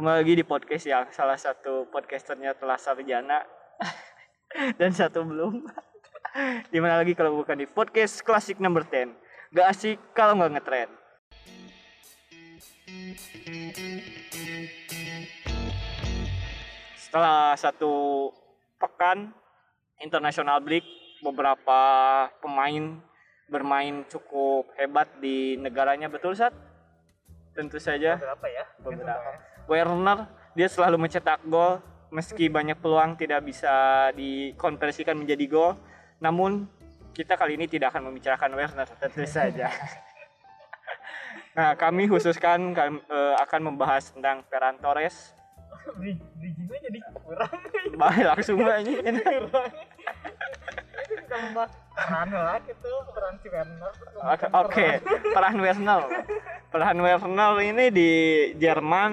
Kembali lagi di podcast yang salah satu podcasternya telah sarjana dan satu belum. Di mana lagi kalau bukan di podcast klasik number 10. Gak asik kalau nggak ngetrend. Setelah satu pekan international break, beberapa pemain bermain cukup hebat di negaranya betul saat tentu saja Berapa ya? beberapa Werner dia selalu mencetak gol meski banyak peluang tidak bisa dikonversikan menjadi gol namun kita kali ini tidak akan membicarakan Werner tentu saja nah kami khususkan kami, eh, akan membahas tentang Ferran Torres Bri- Bridgingnya jadi kurang. baik langsung aja kita membahas peran lah gitu, peran si Werner. Oke, oke. peran Werner. Peran Werner ini di Jerman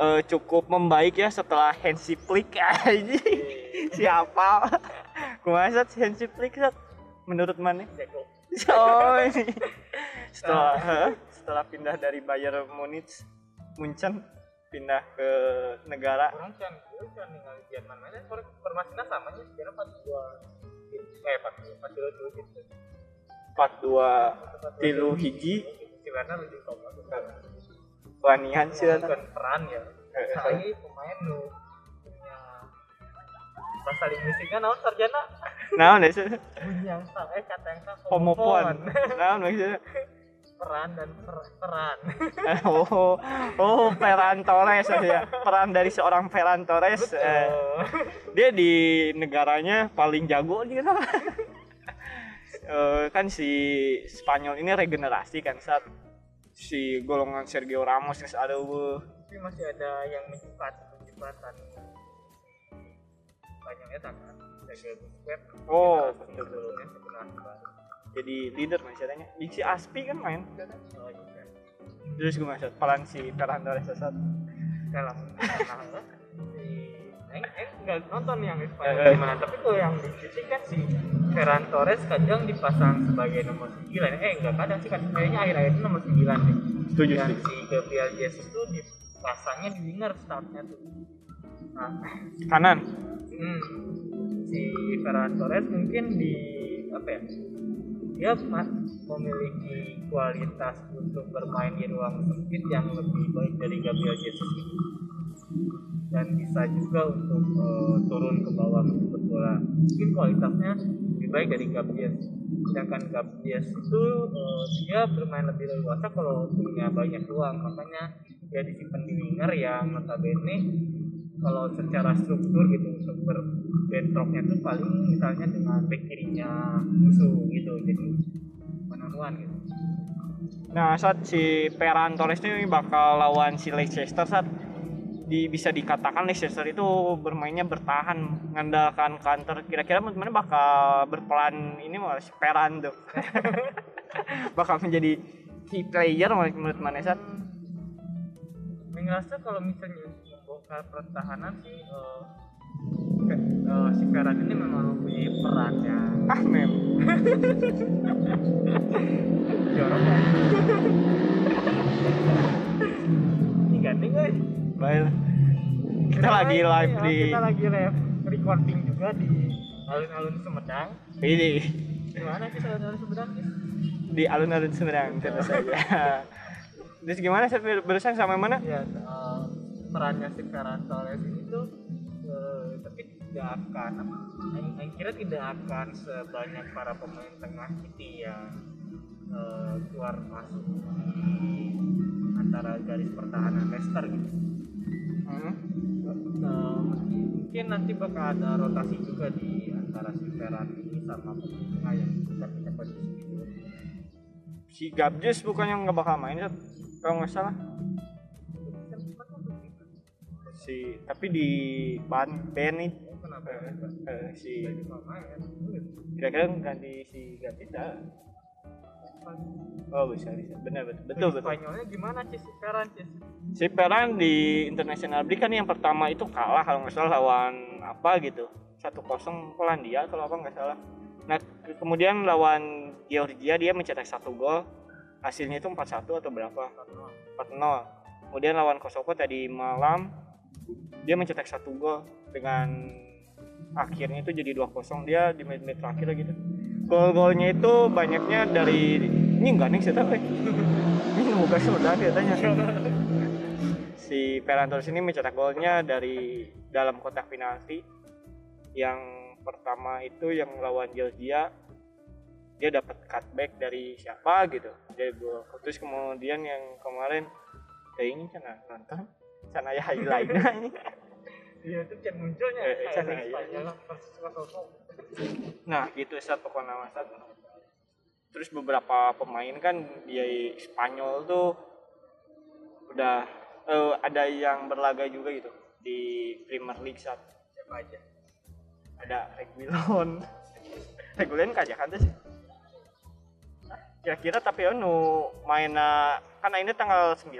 eh, cukup membaik ya setelah Hansi Flick aja. Siapa? Kumaha Sat, Hansi Flick Sat? Menurut mana? Oh, ini. setelah eh, setelah pindah dari Bayern Munich Munchen pindah ke negara Orang kan, itu kan tinggal di Jerman mana? Formasinya sama sih, sekarang empat dua. Eh, empat dua, empat dua dua gitu. 42 tilu hiji Werner lebih. Bukan, wanian sih bukan peran ya. Eh, eh. Lagi pemain lu punya bahasa linguistiknya naon sarjana Nah, sih yang salah eh kata yang salah homopon. Nah, maksudnya peran dan per- peran oh, oh, Ferran Torres ya. Peran dari seorang Ferran Torres. eh, dia di negaranya paling jago lah. Eh, kan si Spanyol ini regenerasi kan saat si golongan Sergio Ramos terus ada uh, tapi masih ada yang mencepat pencepatan. Banyaknya tangan jaga Busquets oh. Sebenarnya jadi leader maksudnya di si Aspi kan main? Oh juga terus gue maksud peran si Ferran Torres saat dalam. Si Eng, Eng nggak nonton yang di Eh, Spanyol eh. gimana? Tapi kalau yang di sini kan si Ferran Torres kadang dipasang sebagai nomor 9 eh enggak kadang sih kan kayaknya akhir-akhir itu nomor 9 deh. Setuju dan sih. si Gabriel Jesus tuh dipasangnya di winger startnya tuh. Nah kanan. hmm, si Ferran Torres mungkin di apa ya dia memiliki kualitas untuk bermain di ruang sempit yang lebih baik dari Gabriel Jesus. itu dan bisa juga untuk eh, turun ke bawah menjemput bola. Mungkin kualitasnya lebih baik dari Gabriel. Sedangkan Gabriel itu eh, dia bermain lebih leluasa kalau punya banyak ruang. Makanya dia disimpan di winger yang notabene kalau secara struktur gitu untuk berbentroknya tuh paling misalnya dengan back kirinya musuh gitu jadi one gitu. Nah, saat si Ferran Torres ini bakal lawan si Leicester saat di, bisa dikatakan Leicester itu bermainnya bertahan mengandalkan counter kira-kira mana bakal berperan ini malah si Ferran tuh. Bakal menjadi key player menurut mana saat ngerasa kalau misalnya membongkar pertahanan sih ke- eh, si Ferran ini memang mempunyai peran yang ah mem. Jorok ya. ini gandeng guys baik kita lagi live di kita lagi live recording juga di alun-alun Sumedang. Ini. Gimana kita alun-alun Sumedang di alun-alun Semarang tentu saja terus gimana sih barusan sama mana? Ya eh, perannya si Ferran Torres ini tuh eh, tapi tidak akan Aing kira tidak akan sebanyak para pemain tengah City yang eh, keluar masuk di antara garis pertahanan Leicester gitu Hmm. Eh, mungkin nanti bakal ada rotasi juga di antara si Ferran ini sama pemain yang bisa punya posisi gitu si Gabjes bukannya nggak bakal main Sat? kalau nggak salah si tapi di ban Oh, kenapa ya? eh, si kira-kira ganti si Gabjes oh bisa bisa. Benar betul betul betul. Spanyolnya gimana Cis? Si Ferran Cis? si Peran di international break kan yang pertama itu kalah kalau nggak salah lawan apa gitu. Satu kosong Polandia kalau apa nggak salah. Nah kemudian lawan Georgia dia mencetak satu gol. Hasilnya itu 4-1 atau berapa? 4-0 kemudian lawan Kosovo tadi malam dia mencetak satu gol dengan akhirnya itu jadi 2-0 dia di menit-menit terakhir gitu gol-golnya itu banyaknya dari ini enggak nih saya tahu eh. ini bukan sudah dia tanya si Ferran Torres ini mencetak golnya dari dalam kotak penalti. Yang pertama itu yang lawan Georgia dia dapat cutback dari siapa gitu. Dia gol. Terus kemudian yang kemarin kayak ini kan nonton? Sana ya highlightnya ini Iya itu can munculnya. Eh, kayak Nah gitu saat pokoknya Mas. Terus beberapa pemain kan di Spanyol tuh udah eh, ada yang berlaga juga gitu di Premier League saat Siapa aja? ada Reguilon Reguilon kajakan tuh sih. Kira-kira tapi anu main kan ini tanggal 9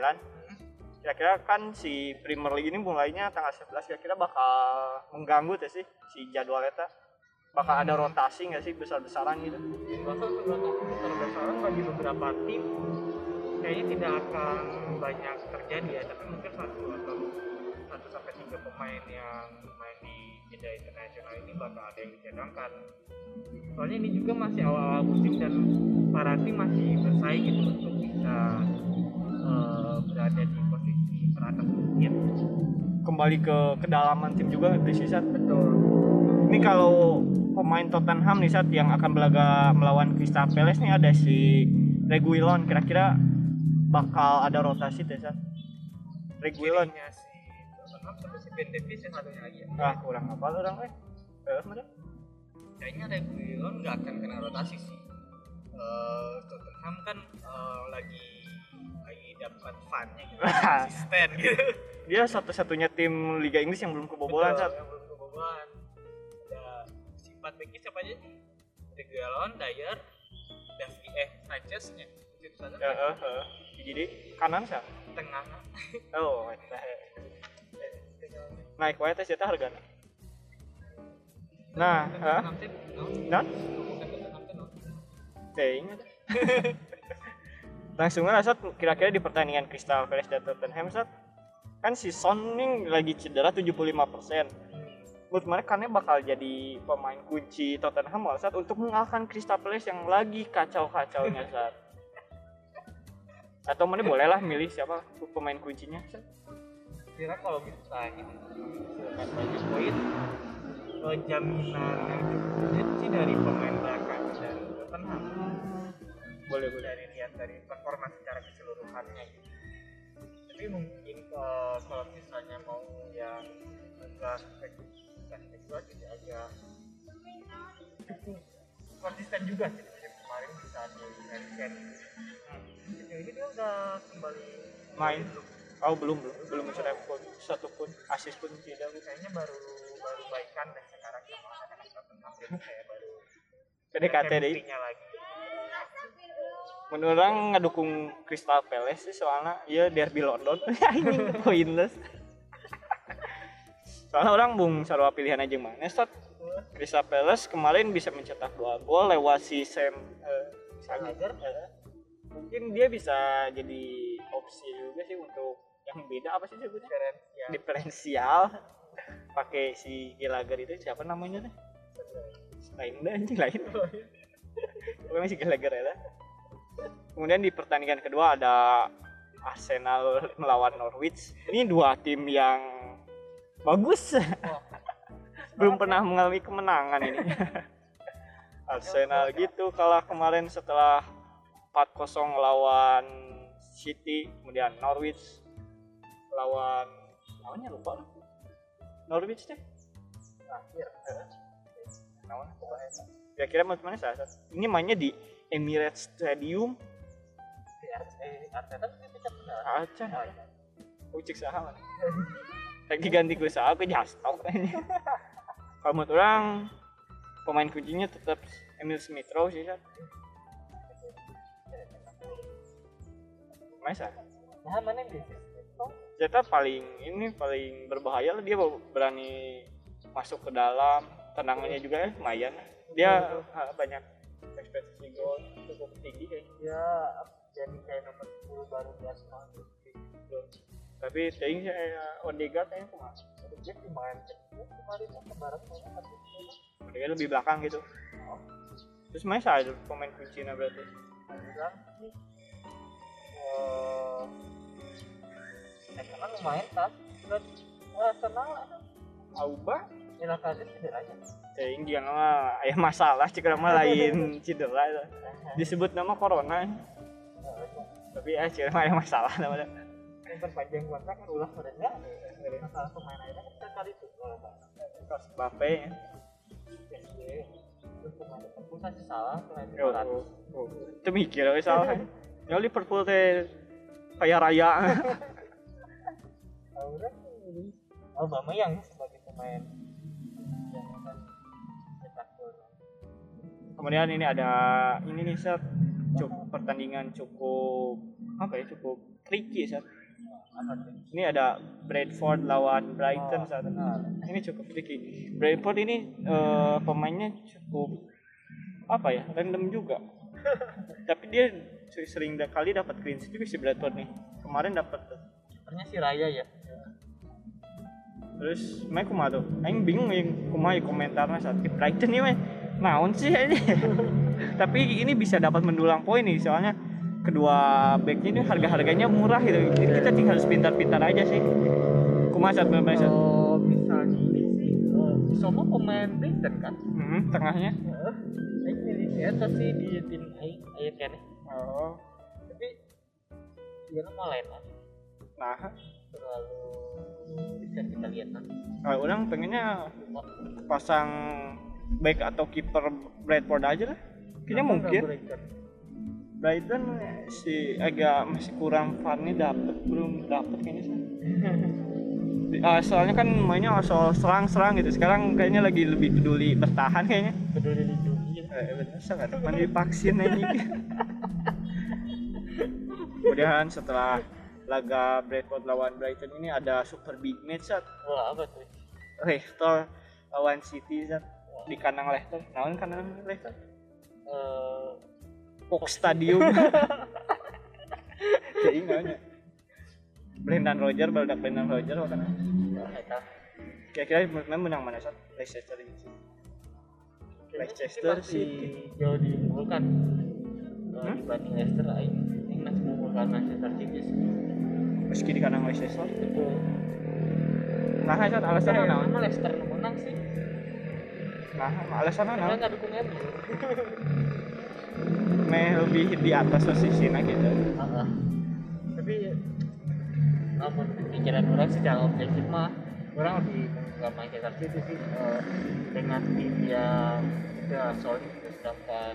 kira-kira kan si Premier League ini mulainya tanggal 11 kira-kira bakal mengganggu tuh sih si jadwal eta bakal ada rotasi nggak sih besar-besaran gitu sebenarnya besar-besaran bagi beberapa tim kayaknya tidak akan banyak terjadi ya, tapi mungkin satu atau satu sampai tiga pemain yang main di jeda internasional ini bakal ada yang dicadangkan. Soalnya ini juga masih awal-awal musim dan para tim masih bersaing gitu untuk bisa eh, berada di posisi teratas mungkin. kembali ke kedalaman tim juga precision Betul. Ini kalau pemain Tottenham nih saat yang akan belaga melawan Crystal Palace nih ada si Reguilon kira-kira bakal ada rotasi tuh saat Reguilon Kirinya si Tottenham sama si Ben Davies yang satunya lagi ya. ah kurang apa orang eh eh mana kayaknya Reguilon nggak akan kena rotasi sih. Eh, Tottenham kan eh, lagi lagi dapat funnya gitu, konsisten gitu. dia satu-satunya tim Liga Inggris yang belum kebobolan Betul, saat yang belum kebobolan. Empat backnya siapa aja? Reguilon, Dyer, Davi, eh Sanchez nya. Itu sana ya eh, eh. jadi kanan sih tengah. oh eta. naik wae teh eta hargana nah eh, no? nah? Ting. Langsung aja kira-kira di pertandingan Crystal Palace dan Tottenham Sat, kan si Son ini lagi cedera 75%. Menurut mana karena bakal jadi pemain kunci Tottenham Sat untuk mengalahkan Crystal Palace yang lagi kacau-kacaunya Sat. Atau mana bolehlah milih siapa pemain kuncinya kira kalau kita ini silakan banyak poin eh, jaminan sih dari pemain belakang dan Tottenham Boleh boleh. dari lihat dari performa secara keseluruhannya gitu. tapi mungkin eh, kalau misalnya mau yang enggak spek- spekulasi jadi agak cukup konsisten juga sih dari kemarin bisa di Harry ini dia udah kembali Main. Oh belum belum. Belum mencetak pun satu pun asis pun tidak. kayaknya baru baru baikan deh sekarang. Sama anak-anak kayak baru PDKT deh. lagi. Menurut orang ngedukung Crystal Palace sih soalnya iya derby London ini pointless soalnya orang bung sarwa pilihan aja mana Sat Crystal Palace kemarin bisa mencetak dua gol lewat si Sam eh, Sager mungkin dia bisa jadi opsi juga sih untuk yang beda. Apa sih sebutnya diferensial. Diferensial. Pakai si Gallagher itu siapa namanya teh lain dah anjing lain. Pokoknya si Gallagher ya kemudian di pertandingan kedua ada Arsenal melawan Norwich. Ini dua tim yang bagus. Belum pernah mengalami kemenangan ini. Arsenal gitu kalah kemarin setelah 4-0 lawan City kemudian Norwich lawan namanya lupa. Norwich deh. Terakhir eh, namanya pokoknya kira-kira menurut mana saya ini mainnya di Emirates Stadium. Arteta tuh dipecat benar mana lagi ganti gue saha ke jastok menurut orang pemain kuncinya tetap Emil Smith Rowe sih kan masa? Nah mana bisa Jeta paling ini paling berbahaya lah dia berani masuk ke dalam tendangannya juga ya lumayan dia ah, banyak ekspektasi gol cukup tinggi kayaknya. Ya jadi kayak nomor 10 baru di Arsenal gitu tapi ting saya Odegaard kayaknya ke mana Dia main kemarin kemarin tapi Odegaard lebih belakang gitu. Terus main saya pemain kuncinya berarti? Bilang sih. Eh Arsenal lumayan tas buat Arsenal Auba? Ila Kazim cederanya ting dia mah aya masalah cik mah lain cedera itu. disebut nama corona. Tapi ah cik mah aya masalah namanya yang perpanjang kontrak kan ulah mereka. Masalah pemain aja. Kan sekali itu Terus Mbappe ya. PSG terus pemain Liverpool sih salah pemain oh. itu mikir we salah. Ya Liverpool teh kaya raya. Obama yang sebagai pemain. Kemudian ini ada ini nih set cukup pertandingan cukup apa ya cukup tricky set ini ada Bradford lawan Brighton saat benar ini cukup tricky. Bradford ini eh, pemainnya cukup apa ya random juga. Tapi dia sering kali dapat clean sheet juga si Bradford nih. Kemarin dapat sebenarnya si Raya ya. Terus main kumaha tuh. Aing bingung yang kumaha ya komentarnya saat di Brighton nih mah naon sih ini tapi ini bisa dapat mendulang poin nih soalnya kedua backnya ini harga harganya murah gitu. Jadi kita tinggal harus pintar-pintar aja sih. Bener saat kalau misalnya ini sih eh, semua pemain Brighton kan? Hmm, tengahnya. Heeh. Aing milih si Eta sih di tim Aing Aing kan oh. Tapi dia mau lain lah nah. Terlalu bisa kita lihat nanti kalau orang pengennya pasang back atau kiper Bradford aja lah. Kayaknya mungkin. Brighton si agak masih kurang funnya dapet belum dapet kayaknya sih. Ah, soalnya kan mainnya soal serang-serang gitu. Sekarang kayaknya lagi lebih peduli bertahan kayaknya. Peduli lindungi eh, bener sangat mandi vaksin aja kemudian setelah laga Bradford lawan Brighton ini ada super big match saat wah apa tuh? Leicester lawan City saat di kandang Leicester. Naon kandang Leicester? Eh Fox Stadium. Jadi nggaknya Brendan Roger baru Brendan Roger eta kira-kira menang menang mana saat Leicester ini Leicester City jauh diunggulkan Hmm? dibanding Leicester Aing Aing masih mengunggulkan Manchester City sih. Meski di kandang Leicester. Betul. Nah saat Alasannya naon nama Leicester menang sih. Nah alasannya karena naon nggak dukung MU meh lebih di atas posisinya gitu. Ah. tapi namun pikiran orang secara objektif mah orang lebih menganggap Manchester City sih. Eh, dengan tim yang udah solid sedangkan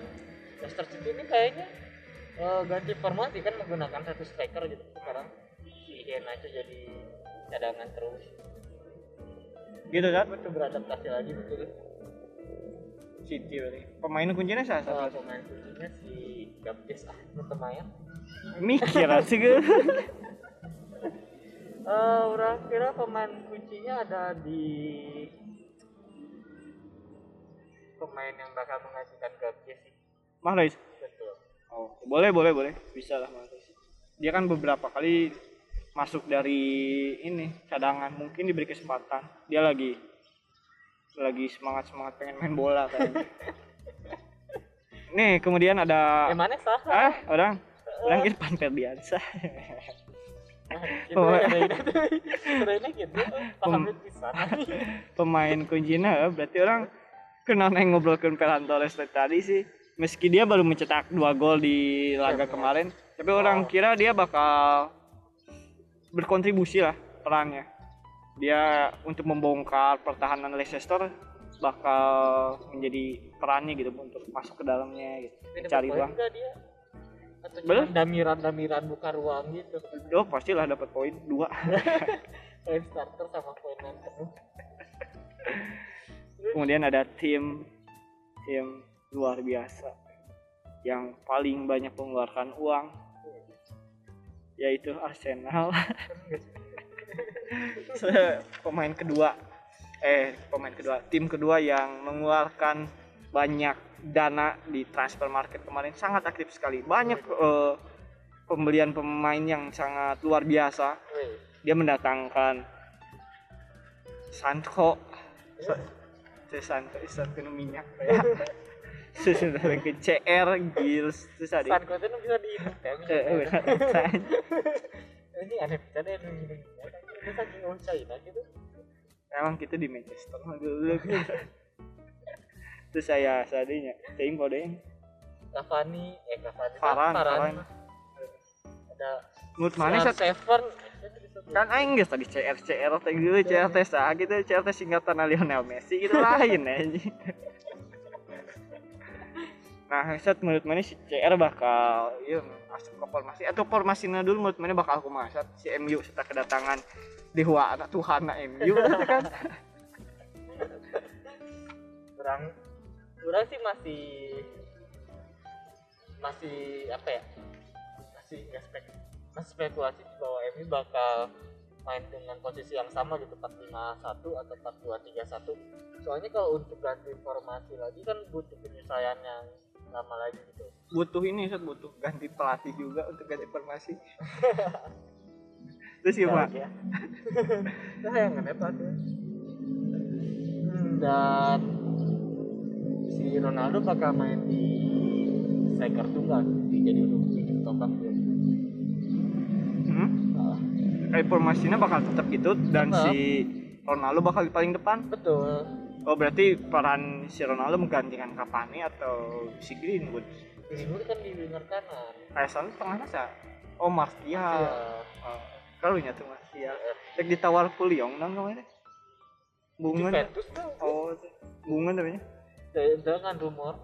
Leicester City ini kayaknya eh, ganti formasi kan menggunakan satu striker gitu. Sekarang si Iheanacho jadi cadangan terus. Gitu kan? Betul beradaptasi lagi betul City berarti. Pemain kuncinya siapa Eh, pemain kuncinya si Gabjes ah Nutemayan mikir sih gue. Eh, orang kira pemain kuncinya ada di pemain yang bakal menghasilkan Gabjes sih. Mahrez? Betul. oh boleh boleh boleh. Bisa lah Mahrez. Dia kan beberapa kali masuk dari ini cadangan. Mungkin diberi kesempatan. Dia lagi lagi semangat semangat pengen main bola kayaknya nih kemudian ada Eh mana sah? ah orang orang ini panter biasa Gitu Oh. ya, gitu. Sana. pemain kuncinya berarti orang kenal yang ngobrolkan Ferran Torres tadi sih meski dia baru mencetak dua gol di laga kemarin tapi orang kira dia bakal berkontribusi lah perannya dia untuk membongkar pertahanan Leicester bakal menjadi perannya gitu untuk masuk ke dalamnya gitu mencari ruang Enggak dia. Atau Bener? cuma damiran-damiran buka ruang gitu. oh pastilah dapat poin dua Poin starter sama poin penuh. kemudian ada tim tim luar biasa yang paling banyak mengeluarkan uang yaitu Arsenal pemain kedua. Eh pemain kedua. Tim kedua yang mengeluarkan banyak dana di transfer market kemarin. Sangat aktif sekali. Banyak eh, pembelian pemain yang sangat luar biasa. Wih, dia mendatangkan Sanko terus Sanko itu nu minyak ya terus ke CR Gils. Terus ada San konten bisa dihidup ya Eh, eh, ini aneh bisa gini ini saking gitu emang kita di Manchester dulu terus saya sadinya ting kodeng Cavani eh Cavani. Varane. Varane. ada menurut mana sih Seven. Kan aing geus tadi CR CR teh geus CR teh sah gitu CR singkatan Lionel Messi gitu lain anjing Nah, set menurut mana si CR bakal iya masuk ke formasi atau formasinya dulu menurut mana bakal aku masuk si MU setelah kedatangan dewa anak Tuhan MU kan? Kurang kurang sih masih masih apa ya? Masih spek masih spekulasi bahwa MU bakal main dengan posisi yang sama gitu 451 atau 4231 soalnya kalau untuk ganti formasi lagi kan butuh penyesuaian yang lama lagi gitu. Butuh ini set butuh ganti pelatih juga untuk ganti formasi. Terus gimana ya sayangan ya. Pelatih Hmm, dan si Ronaldo bakal main di striker tunggal di jadi ujung tombak dia hmm? Ah, formasinya bakal tetap gitu dan Tetap. si Ronaldo bakal di paling depan? Betul oh berarti peran si Ronaldo menggantikan Cavani atau si Greenwood? Greenwood kan di winger kanan. Kayak soalnya tengah masa? Oh Martial. Iya. oh, kalau nyatu Martial. Cek ditawar Puliong dong kemarin. Bunga. Juventus tuh. Oh bunga namanya. Dengan rumor.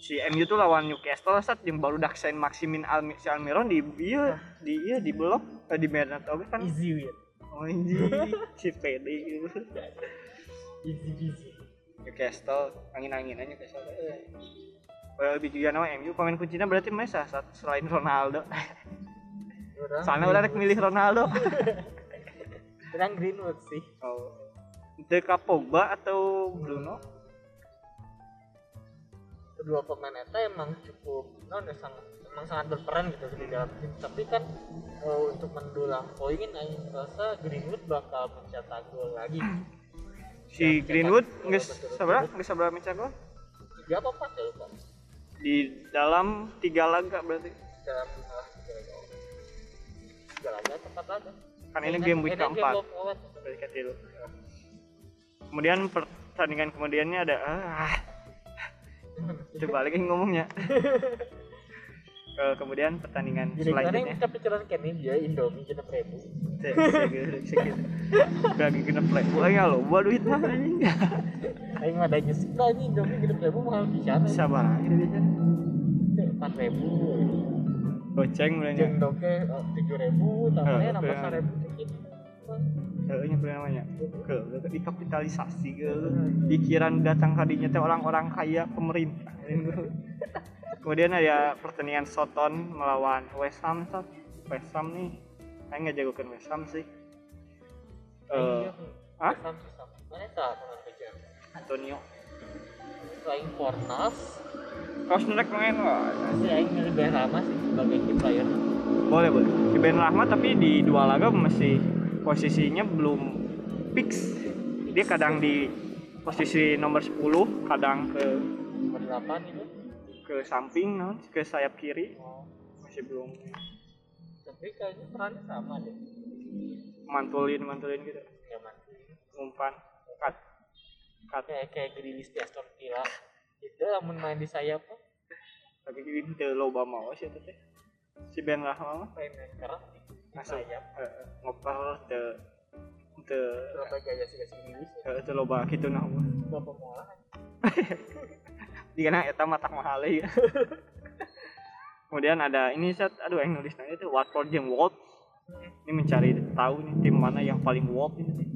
Si MU tuh lawan Newcastle saat yang baru daksain Maximin Almi si Almiron di iya di iya di blok. Eh, di Bernat oke kan? Easy win. Oh ini si PD gitu easy Newcastle angin-anginan Newcastle eh. Well, lebih juga nama MU pemain kuncinya berarti Mesa saat selain Ronaldo. Soalnya udah rek milih Ronaldo. Orang Greenwood sih. Oh. Itu Pogba atau Bruno? Kedua pemain itu emang cukup non ya, sangat emang sangat berperan gitu di dalam tim. Tapi kan eh, untuk mendulang poin Aing rasa Greenwood bakal mencetak gol lagi si Greenwood nggak seberapa nggak seberapa mencetak tiga apa empat ya lupa di dalam tiga laga berarti. Dalam tiga laga tiga laga empat laga. Kan ini game week Ini game keempat. week keempat. berarti kan dulu kemudian pertandingan kemudiannya ada ah. Coba lagi ngomongnya Eh, kemudian pertandingan Jadi selanjutnya. yang kepikiran ini dia Indomie kita ribu Cek, segitu, segitu. lagi kena wah ya lo buat duit mah anjing. Aing mah ada nyesek lah ini Indomie kita ribu mahal pisan sabar aja biasanya empat ribu goceng mulanya jeng doke tujuh ribu tambahnya Eh, nambah iya. seribu dikit Eh, nya boleh namanya? Ke ke dikapitalisasi ke. Pikiran datang kadinya teh orang-orang kaya pemerintah kemudian ada pertandingan Soton melawan West Ham Sot. West Ham nih saya nggak jagokan West Ham sih. Eh, pemain kerja? Antonio. Aing Fornas, kau sebenernya main wah. Si Aing Ben Rama sih sebagai key player. boleh boleh. Si Ben Rahmat tapi di dua laga masih posisinya belum fix. Dia kadang di posisi nomor 10 kadang ke Nomor delapan itu. Ke samping non ke sayap kiri Oh, masih belum tapi kayaknya perannya sama deh. mantulin mantulin gitu Ya mati. umpan cut cut Kayak kayak Grilis di Aston Villa. Itu lamun main di sayap tapi ini teu loba mau sih teh si Ben keras di di Masuk. sayap. eh, ngoper teu teu Berapa gaya sih kasih Grilis? teu teu loba kitu nah Berapa mola? dikena eta matak mahal ya kemudian ada ini set aduh yang nulis nanya itu Watford yang Wolf ini mencari tahu nih tim mana yang paling Wolf ini.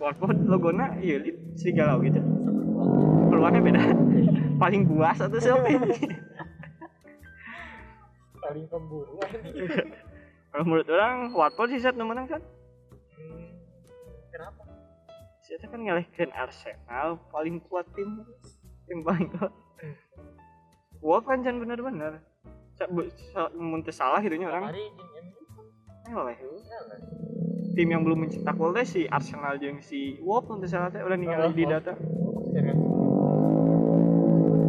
Watford logona iya serigala gitu. Keluarnya beda. Paling buas atau siapa ini? Paling pemburu. kalau menurut orang Watford sih set menang kan Hmm, Kenapa? si Eta kan ngalihkan Arsenal paling kuat tim tim paling kuat Wolf kan jangan bener-bener Sa- bu- sa- mun teu salah gitu nya orang Eleh. Tim yang belum mencetak gol teh si Arsenal jeung si Wolf untuk salah teh udah ningali di data.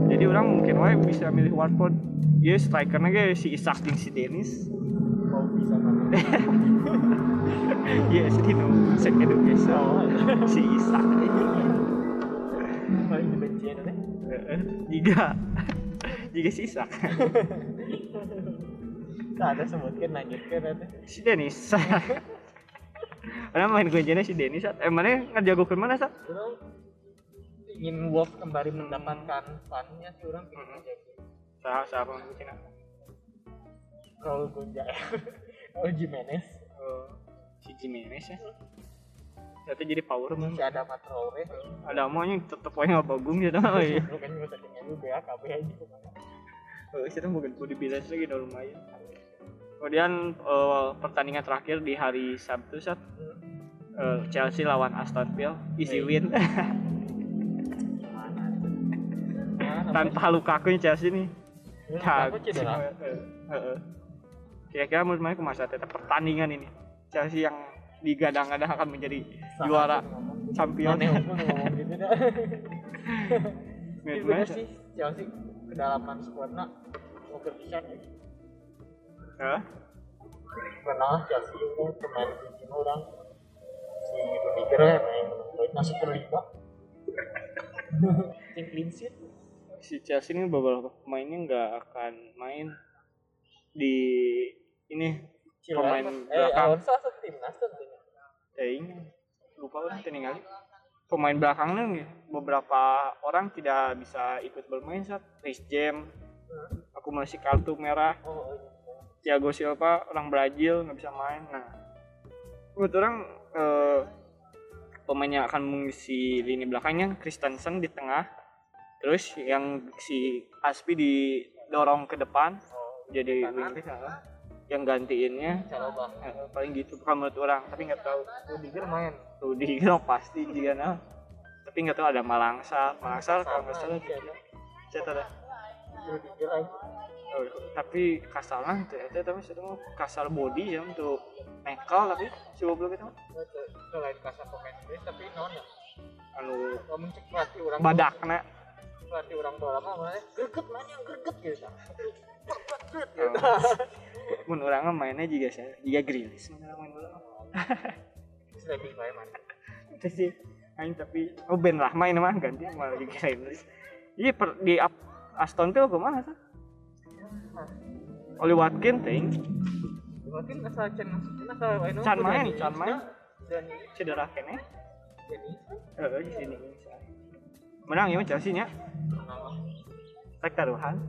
Jadi orang mungkin wae bisa milih Watford. Iya strikernya ge si Isak jeung si Dennis. mau bisa Iya, si Dino Sex Education. si Isak. Jika jika si Isak. tak ada sebutkan lanjutkan si Dennis. Orang main kuncinya si Dennis. Eh mana ngajagokeun mana orang ingin Wolf kembali mendapatkan funnya sih orang pengen aja Sa sa apa kuncinya? Raul Gonja Raul Jimenez Oh, si Jimenez ya. Ternyata jadi power mah. si ada Traore Ada maunya tetep aja nggak gitu. Oh iya. lu kan juga tadinya lu BA KB aja Oh, itu bukan body bilas lagi udah lumayan. Kemudian eh, pertandingan terakhir di hari Sabtu saat eh, Chelsea lawan Aston Villa easy Hey. win tanpa Lukaku Chelsea nih. aku cedera Heeh, heeh. Kira-kira menurut mana masa tetap pertandingan ini Chelsea yang digadang-gadang akan menjadi juara champion. Aneh aku ngomong gitu. Dah bener sih Chelsea kedalaman squadnya mau berpisah ya. Hah? pernah Chelsea itu pemain kunci orang si Rudiger ya main masuk ke lima yang clean sheet. Si Chelsea ini beberapa pemainnya nggak akan main di ini Pemain eh belakang. Alonso timnas tentunya eh ini lupa udah ningali pemain belakangnya nih, beberapa orang tidak bisa ikut bermain saat Reece James. Akumulasi kartu merah. Oh Thiago Silva orang Brazil nggak bisa main. Nah menurut orang eh, pemain yang akan mengisi lini belakangnya Christensen di tengah. Terus yang si Aspi didorong ke depan jadi kanan. Yang gantiinnya Caloba eh, paling gitu menurut orang tapi nggak tahu. Rudiger main? Rudiger pasti juga nah. Tapi nggak tahu ada Malangsar Malangsar kalau nggak salah Sama, iya. saya tahu. Rudiger Oh, tapi kasarnya itu ya tapi mau kasar body ya untuk nekal tapi coba belum kita selain kasar pemain tapi non ya? Anu pelatih orang badakna pelatih orang tua lama mana greget mana greget gitu. Greget gitu mun orang mah mainnya juga saya juga grilis mun orang main bola. Sliding bae mana itu sih aing tapi oh Ben Rahma ini mah ganti malah juga grilis iya per, di Ap- Aston Villa ke mana tuh Oli Watkins ting. Mungkin asal Chan asal main Can main, Can main. dan cedera kene. Jadi eh di sini menang ya Chelsea nya? Rek taruhan.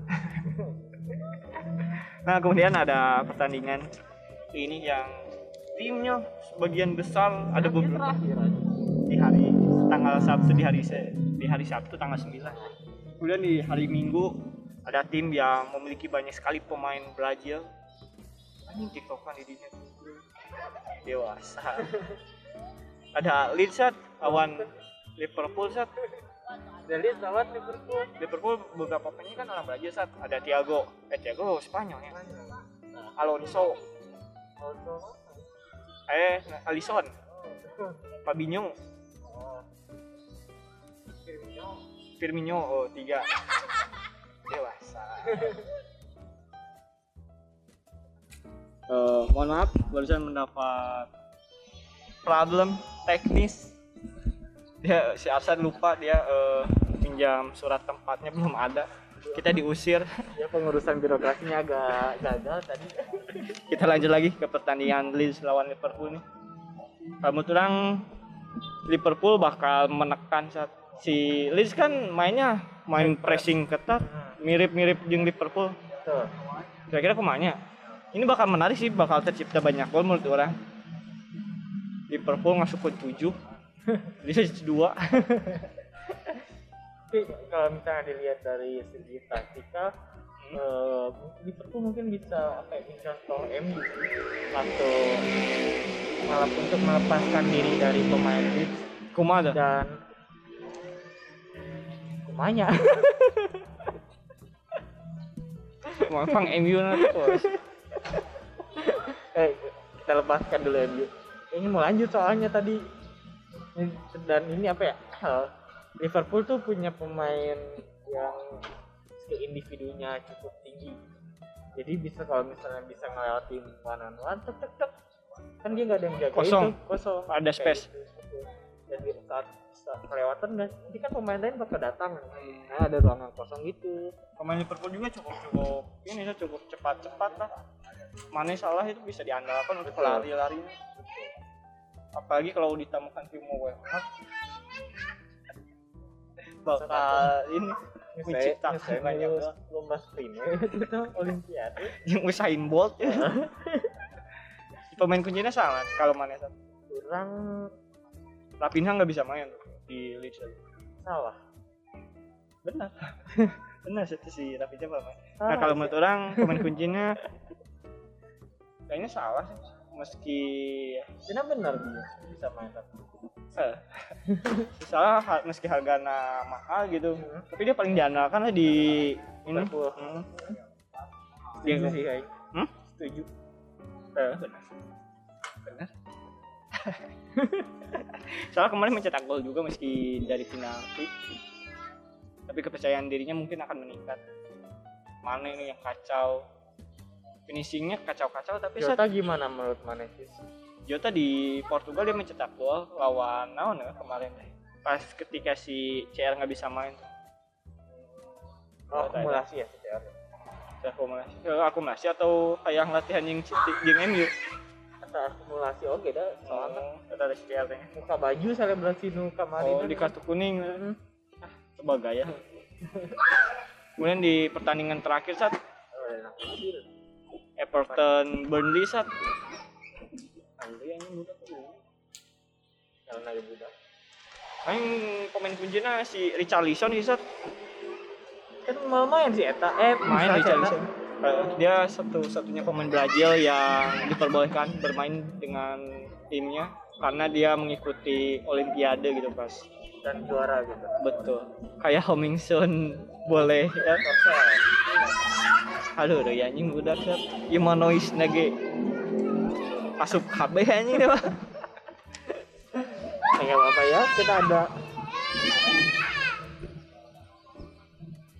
nah kemudian ada pertandingan ini yang timnya sebagian besar ada beberapa di hari tanggal Sabtu di hari se- di hari Sabtu tanggal 9 kemudian di hari Minggu ada tim yang memiliki banyak sekali pemain Brazil. Anjing tiktokan di dinya dewasa. Ada Leeds Sat, lawan Liverpool Sat. dari lawan Liverpool. Liverpool beberapa pemainnya kan orang Brazil Sat. ada Thiago. Eh Thiago Spanyol ya. Alonso Alonso. Eh Alisson. Fabinho. Firmino Firmino. Oh tiga. Dewasa. Eh, mohon maaf barusan mendapat problem teknis dia si Arsan lupa dia eh, pinjam surat tempatnya belum ada. Kita diusir. Ya pengurusan birokrasinya agak gagal tadi. Kita lanjut lagi ke pertandingan Leeds lawan Liverpool nih. Kamu terang Liverpool bakal menekan saat si Leeds kan mainnya main pressing ketat mirip-mirip jeung Liverpool. Kira-kira ke mana ini bakal menarik sih bakal tercipta banyak gol menurut orang. Liverpool masuk ke 7 dia dua. Tapi kalau misalnya dilihat dari segi taktikal eh, Liverpool mungkin bisa apa ya mencontoh MU atau malah untuk melepaskan diri dari pemain Leeds. Kumaha dah dan kumanya. Mau pang MU nanti bos eh kita lepaskan dulu MU ini mau lanjut soalnya tadi dan ini apa ya? Liverpool tuh punya pemain yang skill individunya cukup tinggi. Jadi bisa kalau misalnya bisa ngelewatin one on one tek tek tek. Kan dia nggak ada yang jaga Kosong. itu kosong. Ada Kayak space. gitu. jadi saat, saat kelewatan kan nanti kan pemain lain bakal datang. Nah ada ruangan kosong gitu. Pemain Liverpool juga cukup cukup ini cukup cepat cepat lah. Mana salah itu bisa diandalkan untuk Betul. lari-lari apalagi kalau ditemukan Timo Werner bakal ini menciptakan banyak lomba sprint itu olimpiade. Yang Usain Bolt pemain kuncinya sangat kalau mana kurang. Rapinha nggak bisa main di Leeds salah. Benar. Benar sih si Rapinha pemain nah kalau menurut orang pemain kuncinya kayaknya salah sih meski Cina benar dia bisa main tapi. Eh, ha- meski harganya mahal gitu. Hmm. tapi dia paling diandalkan lah di ini. Hmm. Dia Dia- sih kayak Hmm? setuju. Eh, benar. Benar. Soalnya kemarin mencetak gol juga meski dari penalti. Tapi kepercayaan dirinya mungkin akan meningkat. Mana ini yang kacau finishingnya kacau-kacau tapi saat Jota gimana menurut Manesis Jota di Portugal dia mencetak gol lawan naon ya kemarin deh. Pas ketika si CR nggak bisa main. oh, akumulasi ya CR Saya akumulasi, eh, akumulasi atau kayak latihan yang yang MU. atau akumulasi oke dah soalnya Oh, ada CR nya. muka baju selebrasi nu kemarin Oh, kan. di kartu kuning. Hmm. Ah, coba gaya. Kemudian di pertandingan terakhir saat Oh, enak kecil. Everton Burnley saat Burnley yang muda tuh. karena dia budak Aing pemain kuncinya si Richarlison sih saat kan mau main si Eta. Eh main Richarlison. Eh, dia satu-satunya pemain Brazil yang diperbolehkan bermain dengan timnya karena dia mengikuti Olimpiade gitu pas dan juara gitu. Betul. Kayak Homingson boleh ya. Aduh udah ya anjing udah set Imanois nage. Asup KB anjing deh. Ya, nggak apa-apa ya kita ada.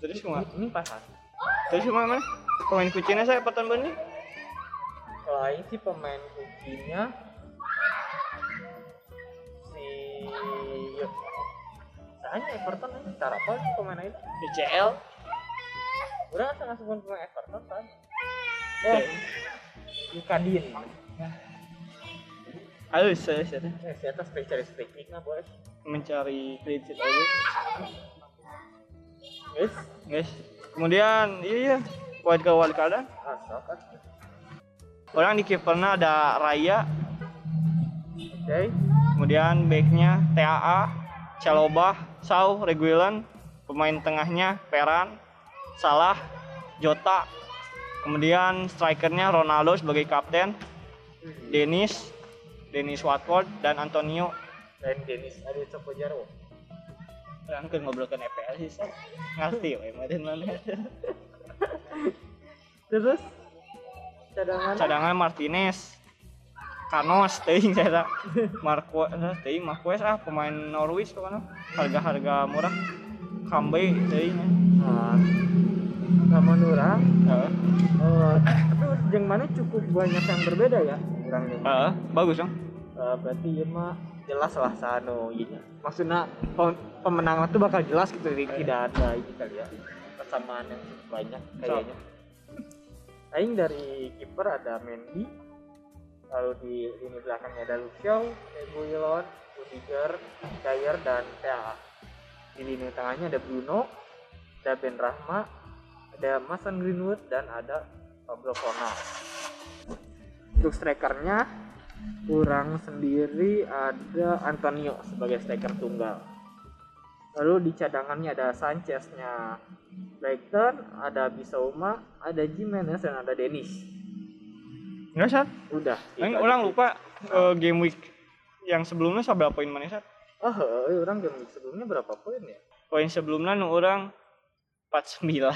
Terus cuma ini pasan terus cuma mana pemain kuncinya saya Everton Burnley kalau Aing sih pemain kuncinya si Soalnya Everton ini cara apa sih pemain itu? DCL Udah kan langsung pemain Everton kan? Oh, Yukadin. halus saya saya Eh, si atas spesialis teknik nah bos. mencari sheet aja. Guys, guys kemudian iya iya. Wild card wild cardan asal kan. orang di kipernya ada Raya. Oke. kemudian backnya TAA Celobah Sau Reguilan pemain tengahnya Peran Salah Jota. Kemudian strikernya Ronaldo sebagai kapten. Dennis Dennis Watford dan Antonio. Dan Dennis ada. Orang kan ngobrolkan EPL sih Sat. ngerti ya Maden mana? Terus? Cadangan? Cadangan Martinez. Kanos teuing saya Marco teuing Marquez ah pemain Norwich ke mana harga-harga murah. Kambe teuing nah, sama Nura. Heeh. Tapi yang mana cukup banyak yang berbeda ya? Orangnya. Heeh, bagus dong. Eh, berarti ya mah jelas lah sano. Ini maksudnya pem- pemenangan tuh bakal jelas gitu jadi tidak ada ini kali ya. Persamaan yang cukup banyak kayaknya. Aing dari kiper ada Mendy lalu di lini belakangnya ada Lucio, Reguilon, Rudiger, Dyer dan Tea. Di lini tengahnya ada Bruno ada Ben Rahma ada Mason Greenwood dan ada Pablo Fornal untuk strikernya kurang sendiri ada Antonio sebagai striker tunggal. Lalu di cadangannya ada Sanchez-nya Brighton, ada Bisauma, ada Jimenez dan ada Dennis. enggak Sat Udah. Itu orang aja. lupa eh, game week yang sebelumnya sampai poin mana Sat Oh, eh, orang game sebelumnya berapa poin ya? poin sebelumnya nu orang 49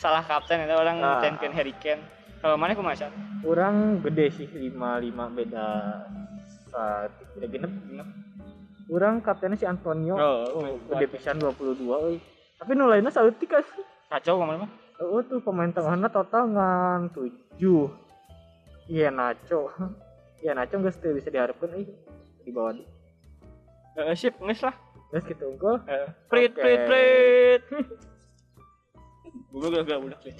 salah kapten itu orang Ah. ngetenkeun Harry Kane kalau mana kumaha? Kurang gede sih 55 beda saat beda genep genep. Kurang kaptennya si Antonio. Oh, Oh, gede pisan 22 euy. Tapi nu lainnya saeutik kan. kacau ke mana mah Oh tuh pemain tengahnya total ngan 7. Iya Nacho. Iya Nacho teu bisa diharapkan euy di bawah. Eh, sip nges lah Geus kitu unggul. Eh, prit Oke. prit prit gue gak gak udah prit